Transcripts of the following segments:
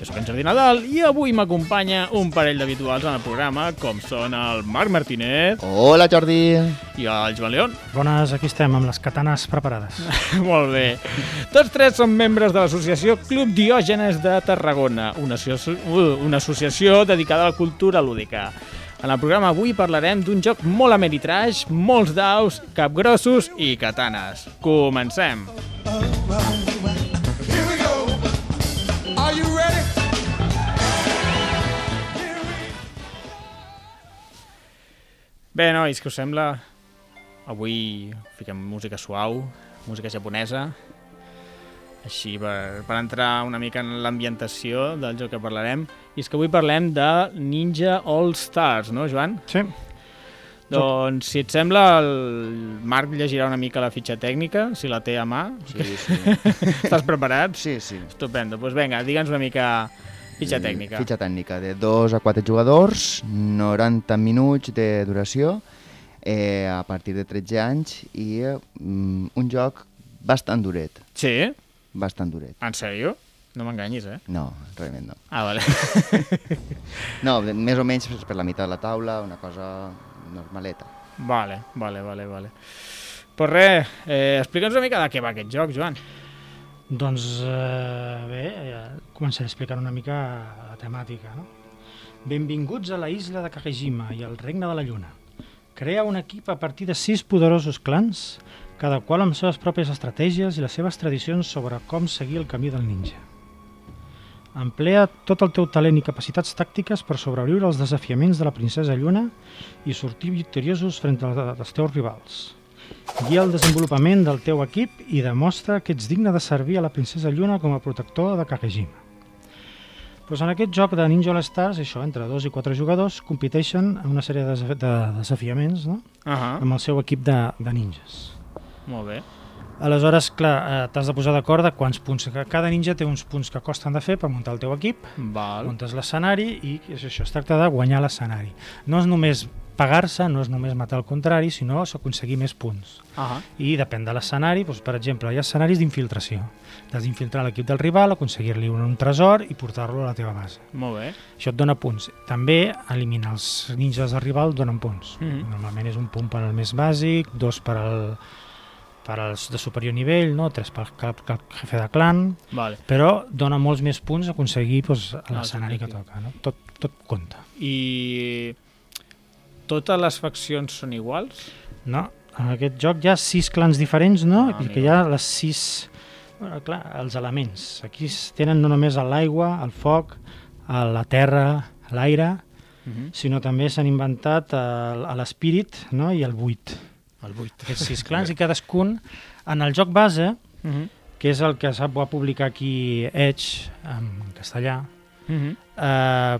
Jo soc en Jordi Nadal i avui m'acompanya un parell d'habituals en el programa, com són el Marc Martínez Hola, Jordi. i el Joan León. Bones, aquí estem, amb les katanes preparades. Molt bé. Tots tres són membres de l'associació Club Diògenes de Tarragona, una, asso uh, una associació dedicada a la cultura lúdica. En el programa avui parlarem d'un joc molt ameritraix, molts daus, capgrossos i katanes. Comencem! Here Bé, nois, què us sembla? Avui fiquem música suau, música japonesa, així per, per entrar una mica en l'ambientació del joc que parlarem. I és que avui parlem de Ninja All Stars, no, Joan? Sí. Doncs, si et sembla, el Marc llegirà una mica la fitxa tècnica, si la té a mà. Sí, sí. Estàs preparat? sí, sí. Estupendo. Doncs vinga, digue'ns una mica fitxa tècnica. Fitxa tècnica de 2 a 4 jugadors, 90 minuts de duració, eh, a partir de 13 anys, i mm, un joc bastant duret, Sí? bastant duret. En sèrio? No m'enganyis, eh? No, realment no. Ah, vale. No, més o menys per la meitat de la taula, una cosa normaleta. Vale, vale, vale, vale. Pues res, eh, explica'ns una mica de què va aquest joc, Joan. Doncs eh, bé, començaré explicant una mica la temàtica. No? Benvinguts a la isla de Kakejima i al regne de la lluna. Crea un equip a partir de sis poderosos clans, cada qual amb seves pròpies estratègies i les seves tradicions sobre com seguir el camí del ninja. Emplea tot el teu talent i capacitats tàctiques per sobreviure als desafiaments de la princesa Lluna i sortir victoriosos frente als teus rivals. Guia el desenvolupament del teu equip i demostra que ets digne de servir a la princesa Lluna com a protector de Kakejima. Pues en aquest joc de Ninja All Stars, això, entre dos i quatre jugadors, competeixen en una sèrie de, desaf de desafiaments no? Uh -huh. amb el seu equip de, de ninjas. Molt bé. Aleshores, clar, eh, t'has de posar d'acord de quants punts... Cada ninja té uns punts que costen de fer per muntar el teu equip, Val. muntes l'escenari i és això, es tracta de guanyar l'escenari. No és només pagar-se, no és només matar el contrari, sinó aconseguir més punts. Uh -huh. I depèn de l'escenari, doncs, per exemple, hi ha escenaris d'infiltració. Has d'infiltrar l'equip del rival, aconseguir-li un, un tresor i portar-lo a la teva base. Molt bé. Això et dona punts. També eliminar els ninjas del rival donen punts. Mhm. Normalment és un punt per al més bàsic, dos per al per als de superior nivell, no? tres per cap, cap jefe de clan, Vale. però dona molts més punts aconseguir doncs, a l'escenari que toca. No? Tot, tot compta. I totes les faccions són iguals? No, en aquest joc hi ha sis clans diferents, no? Ah, I que hi ha les sis... Bueno, clar, els elements. Aquí es tenen no només l'aigua, el foc, a la terra, l'aire, Uh -huh. sinó també s'han inventat el- a l'espírit no? i el buit. El 8. Aquests sis clans i cadascun en el joc base, Uh -huh. que és el que sap va publicar aquí Edge en castellà, Uh -huh. eh,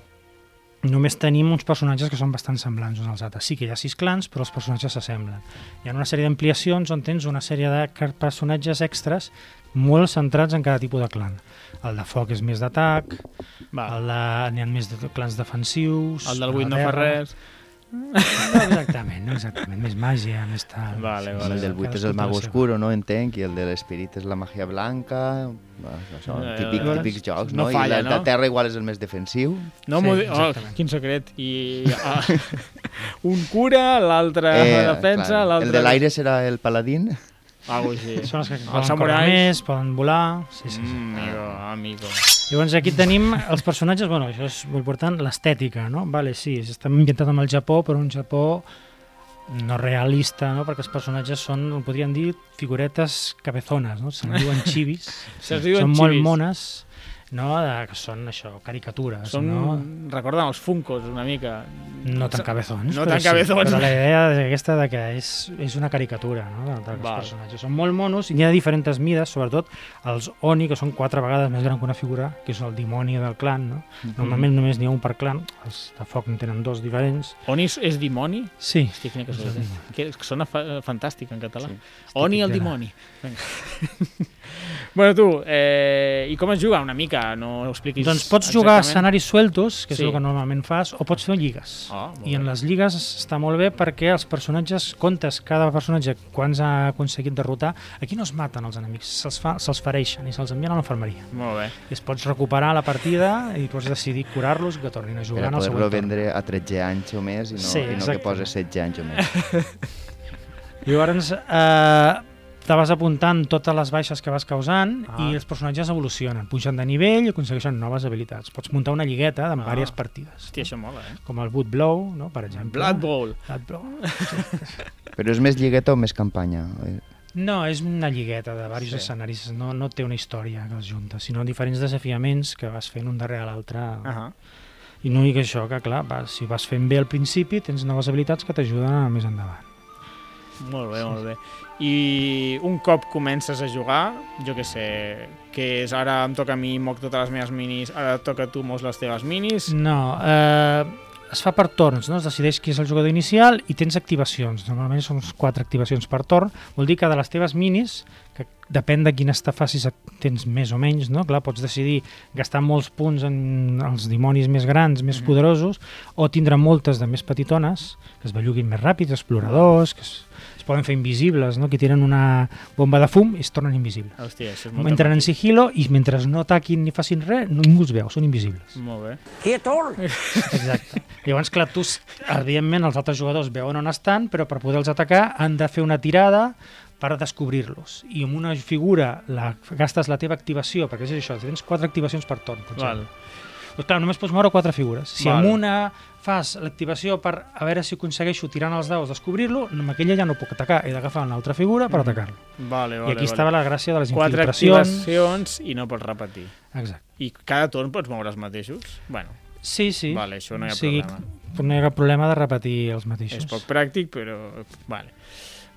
només tenim uns personatges que són bastant semblants uns als altres. Sí que hi ha sis clans, però els personatges s'assemblen. Hi ha una sèrie d'ampliacions on tens una sèrie de personatges extras molt centrats en cada tipus de clan. El de foc és més d'atac, el de... n'hi ha més de clans defensius... El del 8 no fa res. No exactament, no exactament. Més màgia, més tal. Vale, vale. el del 8 és el mago oscuro, no entenc, i el de l'espirit és la màgia blanca, bueno, això, Eh, típic, veure, típics jocs, no no? falla, I el no? de terra igual és el més defensiu. No Sí, oh, exactament. quin secret. I ah, un cura, l'altre defensa, clar, l'altre... el de l'aire serà el paladín. Algo així. Són els que Els poden córrer samurais. més, poden volar... Sí, sí, sí. Mm, amigo, amigo. Llavors aquí tenim els personatges, bueno, això és molt important, l'estètica, no? Vale, sí, està ambientat amb el Japó, però un Japó no realista, no? perquè els personatges són, ho podríem dir, figuretes cabezones, no? se'n diuen xivis, Se'ls diuen són molt xivis. mones, no? De, que són això, caricatures, Són, no? recorden els Funkos una mica. No tan cabezons, No tan cabezons. Sí, però la idea és aquesta de que és, és una caricatura no? de- dels Val. personatges. Són molt monos i hi ha diferents mides, sobretot els Oni, que són quatre vegades més gran que una figura, que és el dimoni del clan. No? Mhm. Normalment només n'hi ha un per clan, els de foc en tenen dos diferents. Oni és, és dimoni? Sí, quina que. Que sona fa fantàstic en català. Sí. Oni el de dimoni. Vinga. bueno, tu, eh, i com es juga una mica? No ho expliquis doncs pots jugar a exactament. escenaris sueltos, que és Sí. el que normalment fas, o pots fer lligues. Ah, molt I en les lligues està molt bé perquè els personatges, comptes cada personatge quants ha aconseguit derrotar, aquí no es maten els enemics, se'ls fa, se'ls fereixen i se'ls envien a l'infermeria. Molt bé. I es pots recuperar la partida i pots decidir curar-los que tornin a jugar en el següent torn. vendre a 13 anys o més i no, Sí, i no que poses 16 anys o més. Llavors, eh, te vas apuntant totes les baixes que vas causant Ah. i els personatges evolucionen, pugen de nivell i aconsegueixen noves habilitats. Pots muntar una lligueta amb Ah. diverses partides, Hòstia, això mola, eh? com el Blood Blow, no? per exemple. Blood Bowl. Blood Blow. Però és més lligueta o més campanya? No, és una lligueta de diversos Sí. sí. escenaris, no, no té una història que els junta, sinó diferents desafiaments que vas fent un darrere l'altre. Uh -huh. I no dic això, que clar, va, si vas fent bé al principi, tens noves habilitats que t'ajuden més endavant. Molt bé, molt bé. I un cop comences a jugar, jo que sé, que és ara em toca a mi, moc totes les meves minis, ara toca tu, mos les teves minis... No, eh, es fa per torns, no? es decideix qui és el jugador inicial i tens activacions. Normalment són quatre activacions per torn. Vol dir que de les teves minis, que depèn de quines te facis, tens més o menys, no? Clar, pots decidir gastar molts punts en els dimonis més grans, més Mhm. poderosos, o tindre moltes de més petitones, que es belluguin més ràpids, exploradors, que es, es poden fer invisibles, no? que tiren una bomba de fum i es tornen invisibles. Hòstia, això és molt Entren en sigilo i mentre no ataquin ni facin res, ningú els veu, són invisibles. Molt bé. Exacte. Llavors, clar, tu, evidentment, els altres jugadors veuen on estan, però per poder-los atacar han de fer una tirada per descobrir-los. I amb una figura la, gastes la teva activació, perquè és això, tens quatre activacions per torn. potser. Val. Doncs clar, només pots moure quatre figures. Si Val. amb una fas l'activació per a veure si aconsegueixo tirant els daus descobrir-lo, amb aquella ja no puc atacar, he d'agafar una altra figura per atacar-lo. Vale, I vale, aquí estava la gràcia de les Quatre infiltracions. activacions i no pots repetir. Exacte. I cada torn pots moure els mateixos? Bueno, Sí, sí. vale, això no hi ha O sigui, problema. No hi ha cap problema de repetir els mateixos. És poc pràctic, però... Vale.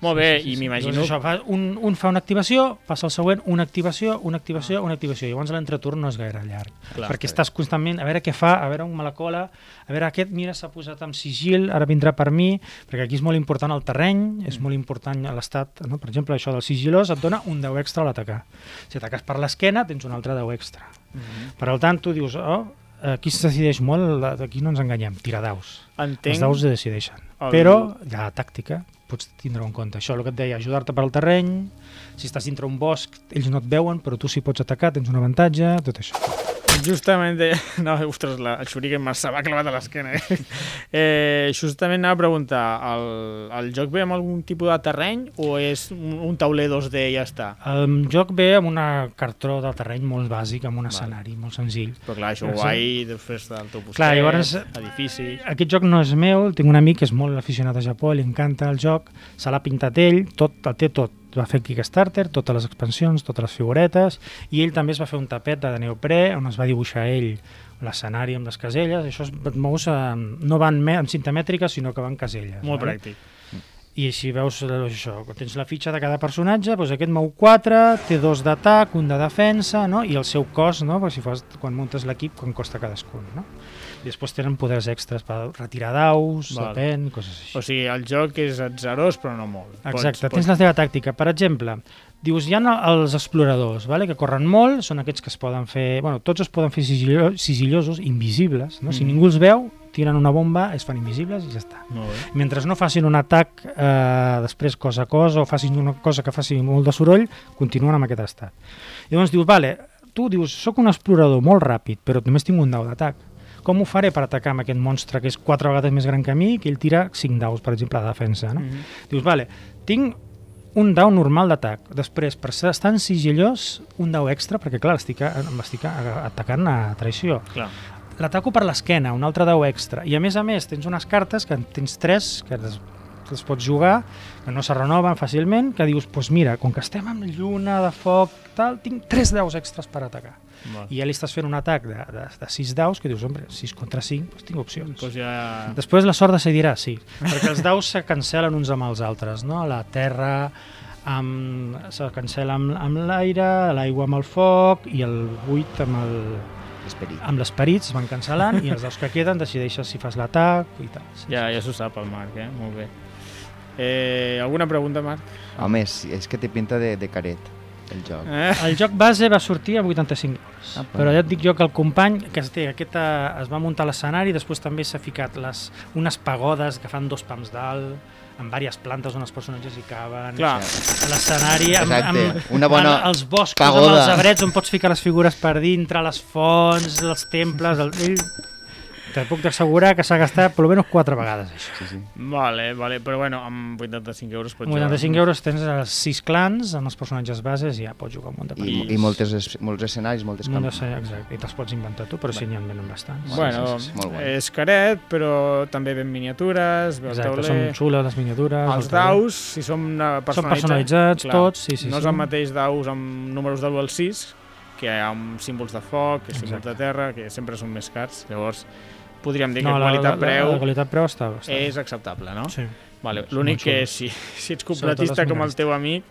Molt bé, i m'imagino... Llavors això, fa, un, un fa una activació, passa el següent, una activació, una activació, una activació. Llavors l'entreturn no és gaire llarg. Clar, perquè està estàs constantment a veure què fa, a veure on me la cola, a veure aquest, mira, s'ha posat amb sigil, ara vindrà per mi, perquè aquí és molt important el terreny, és molt important l'estat, no? per exemple, això del sigilós et dona un 10 extra a l'atacar. Si ataques per l'esquena, tens un altre 10 extra. Mhm. Per tant, tu dius, oh, aquí es decideix molt, aquí no ens enganyem, tira daus. Entenc... Els daus se decideixen. El- Però hi ha la tàctica, pots tindre en compte. Això, el que et deia, ajudar-te per al terreny, si estàs dintre un bosc, ells no et veuen, però tu sí pots atacar, tens un avantatge, tot això. Justament, de... no, ostres, la, el xuriquen me s'ha clavat a l'esquena. Eh? eh, justament anava a preguntar, el, el joc ve amb algun tipus de terreny o és un, un tauler 2D i ja està? El joc ve amb una cartró de terreny molt bàsic, amb un escenari molt senzill. Però clar, això guai, després del teu postet, Clar, llavors- edifici... Aquest joc no és meu, tinc un amic que és molt aficionat a Japó, li encanta el joc, se l'ha pintat ell, tot, el té tot. Va fer Kickstarter, totes les expansions, totes les figuretes, i ell també es va fer un tapet de neoprè on es va dibuixar ell l'escenari amb les caselles, això es, mous, eh, no van en cinta mètrica, sinó que van caselles. Molt vale? pràctic. I així veus eh, això, tens la fitxa de cada personatge, doncs aquest mou 4, té dos d'atac, un de defensa, no? i el seu cos, no? perquè si fas, quan muntes l'equip, quan costa cadascun. No? I després tenen poders extras per retirar daus, Val. depèn, coses així. O sigui, el joc és atzerós, però no molt. Exacte, tens la teva tàctica. Per exemple, dius, hi ha els exploradors, vale? que corren molt, són aquests que es poden fer... Bueno, tots es poden fer sigillo, sigillosos, invisibles. No? Si Mm. ningú els veu, tiren una bomba, es fan invisibles i ja està. Mentre no facin un atac eh, després cosa a cosa o facin una cosa que faci molt de soroll, continuen amb aquest estat. Llavors dius, vale, tu dius, sóc un explorador molt ràpid, però només tinc un dau d'atac. Com ho faré per atacar amb aquest monstre que és quatre vegades més gran que mi, que ell tira cinc daus, per exemple, de defensa, no? Mhm. Dius, vale, tinc un dau normal d'atac. Després, per ser en sigillós, un dau extra, perquè clar, estic, a- estic a- atacant a traïció. Clar. L'ataco per l'esquena, un altre dau extra. I a més a més, tens unes cartes, que en tens tres, que les, que les pots jugar, que no se renoven fàcilment, que dius, doncs pues mira, com que estem amb lluna de foc, tal, tinc tres daus extras per atacar. Val. i ja li estàs fent un atac de, de, de 6 daus que dius, home, 6 contra 5, doncs tinc opcions. Pues ja... Després la sort decidirà, sí, perquè els daus se cancel·len uns amb els altres, no? La terra amb, se cancel·la amb, amb l'aire, l'aigua amb el foc i el 8 amb el Esperit. amb l'esperit es van cancel·lant i els daus que queden decideixes si fas l'atac i tal. Sí, Ja, ja s'ho sap el Marc, eh? Molt bé. Eh, alguna pregunta, Marc? Home, és, és que té pinta de, de caret, el joc. Eh? El joc base va sortir a 85 euros, Apa. però ja et dic jo que el company que es, té, aquest, es va muntar l'escenari, després també s'ha ficat les, unes pagodes que fan dos pams dalt, amb diverses plantes on els personatges hi caben, Clar, a l'escenari, amb, amb, una bona amb els boscos, pagoda. amb els arbrets on pots ficar les figures per dintre, les fonts, els temples... El... Te puc assegurar que s'ha gastat per almenys quatre vegades això. Sí, sí. vale, vale, però bueno, amb 85 euros pots Amb 85 euros tens els sis clans amb els personatges bases i ja pots jugar un munt de I, partits. i moltes, es- molts escenaris, moltes sé, exacte, i te'ls pots inventar tu, però sí, n'hi ha venen bastants. Bueno, Sí, sí, sí, molt és caret, però també ben miniatures, ve el Exacte, tauler... són xules les miniatures. Els el daus, si som eh, personalitzats... Són personalitzats tots, sí, sí, no és el mateix daus amb números de l'1 al 6, que amb símbols de foc, que símbols Exacte. de terra, que sempre són més cars. Llavors, podríem dir no, que la, la, qualitat-preu la, la qualitat-preu està, està és acceptable, no? Sí. Vale. L'únic que si, si ets completista com el teu amic,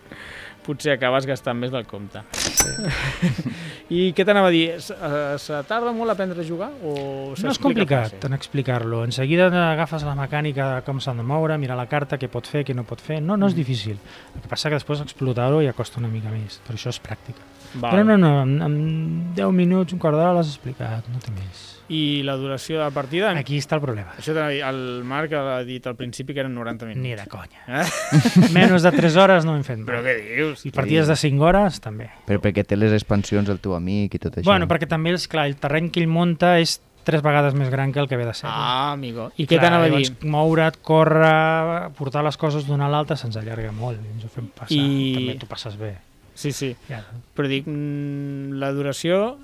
potser acabes gastant més del compte. I què t'anava a dir? Se, eh, se tarda molt a aprendre a jugar? O No és complicat en explicar-lo. En seguida agafes la mecànica de com s'han de moure, mirar la carta, què pot fer, què no pot fer. No, Mm. no és difícil. El que passa que després explotar-ho ja costa una mica més, però això és pràctica. Val. Però no, no, en, en 10 minuts, un quart d'hora l'has explicat, no té més. I la duració de la partida? Aquí està el problema. Això el Marc ha dit al principi que eren 90 minuts. Ni de conya. Eh? Menys de 3 hores no hem fet Però mai. què dius? I partides de 5 hores també. Però perquè té les expansions el teu amic i tot això. Bueno, perquè també, és clar, el terreny que ell munta és tres vegades més gran que el que ve de ser. Ah, amigo. I què t'anava a dir? Moure't, córrer, portar les coses d'una a l'altra se'ns allarga molt. i Ens ho fem passar. I- També t'ho passes bé. Sí, sí. Ja. Però dic, mm, la duració,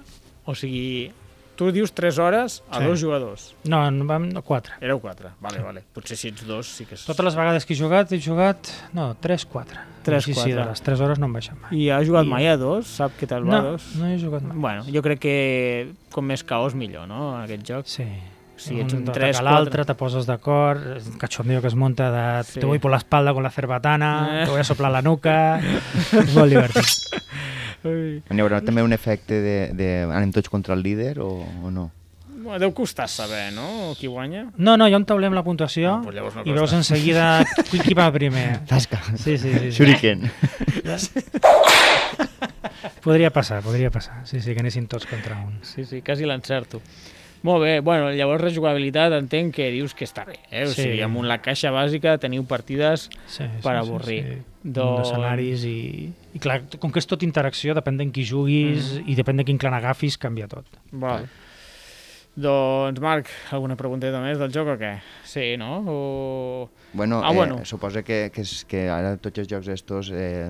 o sigui, tu dius 3 hores a Sí. dos jugadors. No, no vam no, quatre. Éreu 4. Vale, vale. Potser si ets dos sí que és... Totes les vegades que he jugat, he jugat... No, 3, 4. Tres, sí, Sí, quatre. de les 3 hores no em baixen mai. I ha jugat I- mai a dos? Sap què tal va a No, dos? no he jugat mai. Bueno, jo crec que com més caos millor, no?, en aquest joc. Sí. Si ets un ataca 3, l'altre, 4... te poses d'acord, és un cachondeo que es monta de Sí. te voy por la espalda con la cerbatana, Eh. te voy a soplar la nuca... és molt divertit. Ui. Hi haurà també un efecte de, de anem tots contra el líder o, o no? Bueno, Deu costar saber, no?, qui guanya. No, no, tauler amb la puntuació Ah, doncs llavors no i veus en seguida qui, qui va primer. Tasca. Sí, sí, sí. sí. Shuriken. Podria passar, podria passar. Sí, sí, que anessin tots contra un. Sí, sí, quasi l'encerto. Molt bé, bueno, llavors rejugabilitat entenc que dius que està bé, eh? O Sí. sigui, amb la caixa bàsica teniu partides Sí, per sí, avorrir. Sí, sí. Doncs- escenaris i, i clar, com que és tot interacció, depèn d'en qui juguis Mm. i depèn de quin clan agafis, canvia tot. Val. Doncs, Marc, alguna pregunteta més del joc o què? Sí, no? O... Bueno, Ah, eh, bueno. suposa que, que, és, que ara tots els jocs estos eh,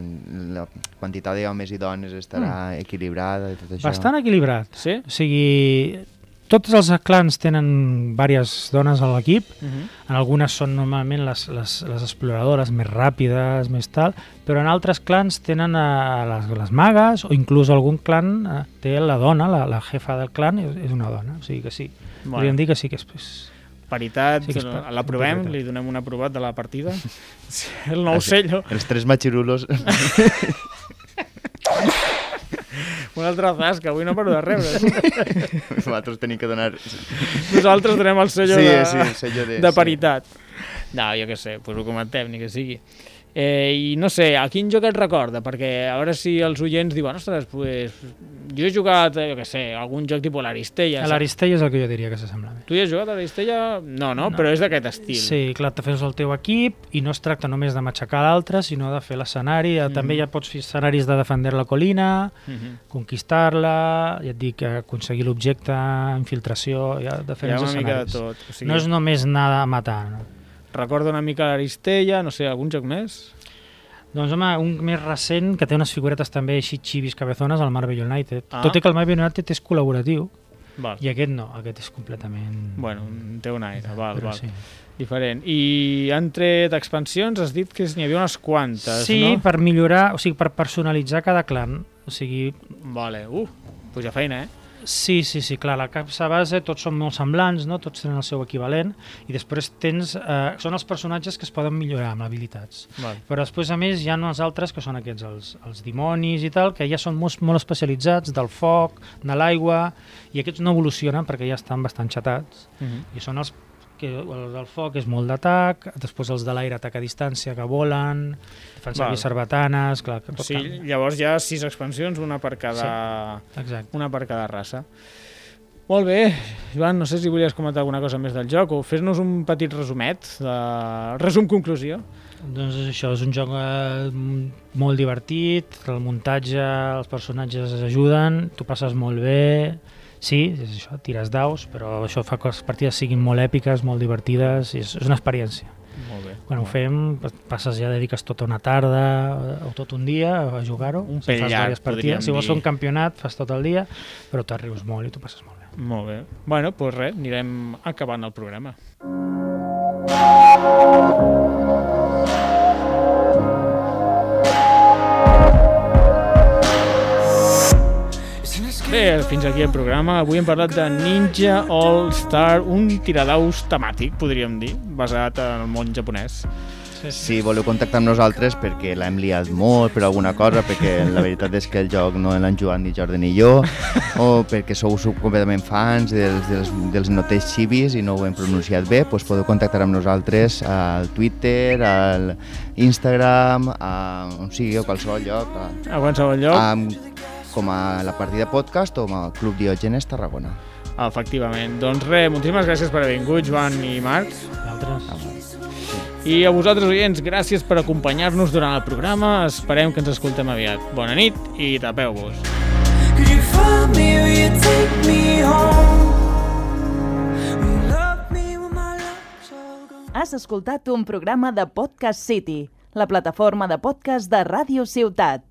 la quantitat d'homes i dones estarà equilibrada i tot això. Bastant equilibrat. Sí? O sigui, tots els clans tenen diverses dones a l'equip, Uh -huh. en algunes són normalment les, les, les exploradores més ràpides, més tal, però en altres clans tenen eh, les, les magues o inclús algun clan eh, té la dona, la, la jefa del clan és, és una dona, o sigui que sí. Bueno. Podríem dir que sí que és... és Paritat, Sí l'aprovem, li donem un aprovat de la partida. Sí, El nou sello. Els tres machirulos Un altre zas, que avui no paro de rebre. nosaltres tenim que donar... Nosaltres donem el sello sí, de, sí, el sello de... de paritat. No, jo què sé, pues ho comentem, ni que sigui. Eh, I no sé, a quin joc et recorda? Perquè a veure si els oients diuen ostres, pues, jo he jugat, eh, jo què sé, algun joc tipus l'Aristella. L'Aristella és el que jo diria que s'assembla. Tu hi has jugat a l'Aristella? No, no, però és d'aquest estil. Sí, clar, te fes el teu equip i no es tracta només de matxacar l'altre, sinó de fer l'escenari. Mm. També ja pots fer escenaris de defender la colina, Mhm. conquistar-la, ja et dic, aconseguir l'objecte, infiltració, ja Hi ha diferents una mica de escenaris. tot. O sigui, No és només anar a matar, no? Recorda una mica l'Aristella, no sé, algun joc més? Doncs home, un més recent que té unes figuretes també així xivis cabezones, el Marvel United. Ah. Tot i que el Marvel United és col·laboratiu Val. i aquest no, aquest és completament... Bueno, té un aire, val, però val. sí. Diferent. I han tret expansions, has dit que n'hi havia unes quantes, Sí, no? per millorar, o sigui, per personalitzar cada clan. O sigui, Vale, uh, puja feina, eh? Sí, sí, sí, clar, la capsa base tots són molt semblants, no? tots tenen el seu equivalent, i després tens... Eh, són els personatges que es poden millorar amb habilitats. Val. Però després, a més, hi ha els altres que són aquests, els, els dimonis i tal, que ja són molt, molt especialitzats, del foc, de l'aigua, i aquests no evolucionen perquè ja estan bastant xatats, Uh -huh. i són els que el del foc és molt d'atac, després els de l'aire atac a distància que volen, fan servir Val. sarbatanes, clar, que tot sigui, canvia. llavors hi ha sis expansions, una per cada, Exacte. una per cada raça. Molt bé, Joan, no sé si volies comentar alguna cosa més del joc o fes-nos un petit resumet, de... resum conclusió. Doncs això, és un joc eh, molt divertit, el muntatge, els personatges ajuden, tu passes molt bé, sí, és això, tires daus, però això fa que les partides siguin molt èpiques, molt divertides, és, és una experiència. Molt bé. Quan ho fem, pa- passes ja, dediques tota una tarda o tot un dia a jugar-ho. Un Si pell llarg, diverses podríem Si vols dir. un campionat, fas tot el dia, però tu rius molt i tu passes molt bé. Molt bé. Bueno, doncs res, anirem acabant el programa. Fins aquí el programa. Avui hem parlat de Ninja All Star, un tiradaus temàtic, podríem dir, basat en el món japonès. Si voleu contactar amb nosaltres perquè l'hem liat molt per alguna cosa, perquè la veritat és que el joc no l'han jugat ni Jordi ni jo, o perquè sou completament fans dels, dels, dels noters xivis i no ho hem pronunciat bé, doncs podeu contactar amb nosaltres al Twitter, al Instagram, a, on sigui, a qualsevol lloc, a, A qualsevol lloc, a, com a la partida podcast o com a Club Diògenes Tarragona. efectivament. Doncs res, moltíssimes gràcies per haver vingut, Joan i Marc. Altres? I a vosaltres, oients, gràcies per acompanyar-nos durant el programa. Esperem que ens escoltem aviat. Bona nit i tapeu-vos. Could you find me? Will you take me home? Has escoltat un programa de Podcast City, la plataforma de podcast de Ràdio Ciutat.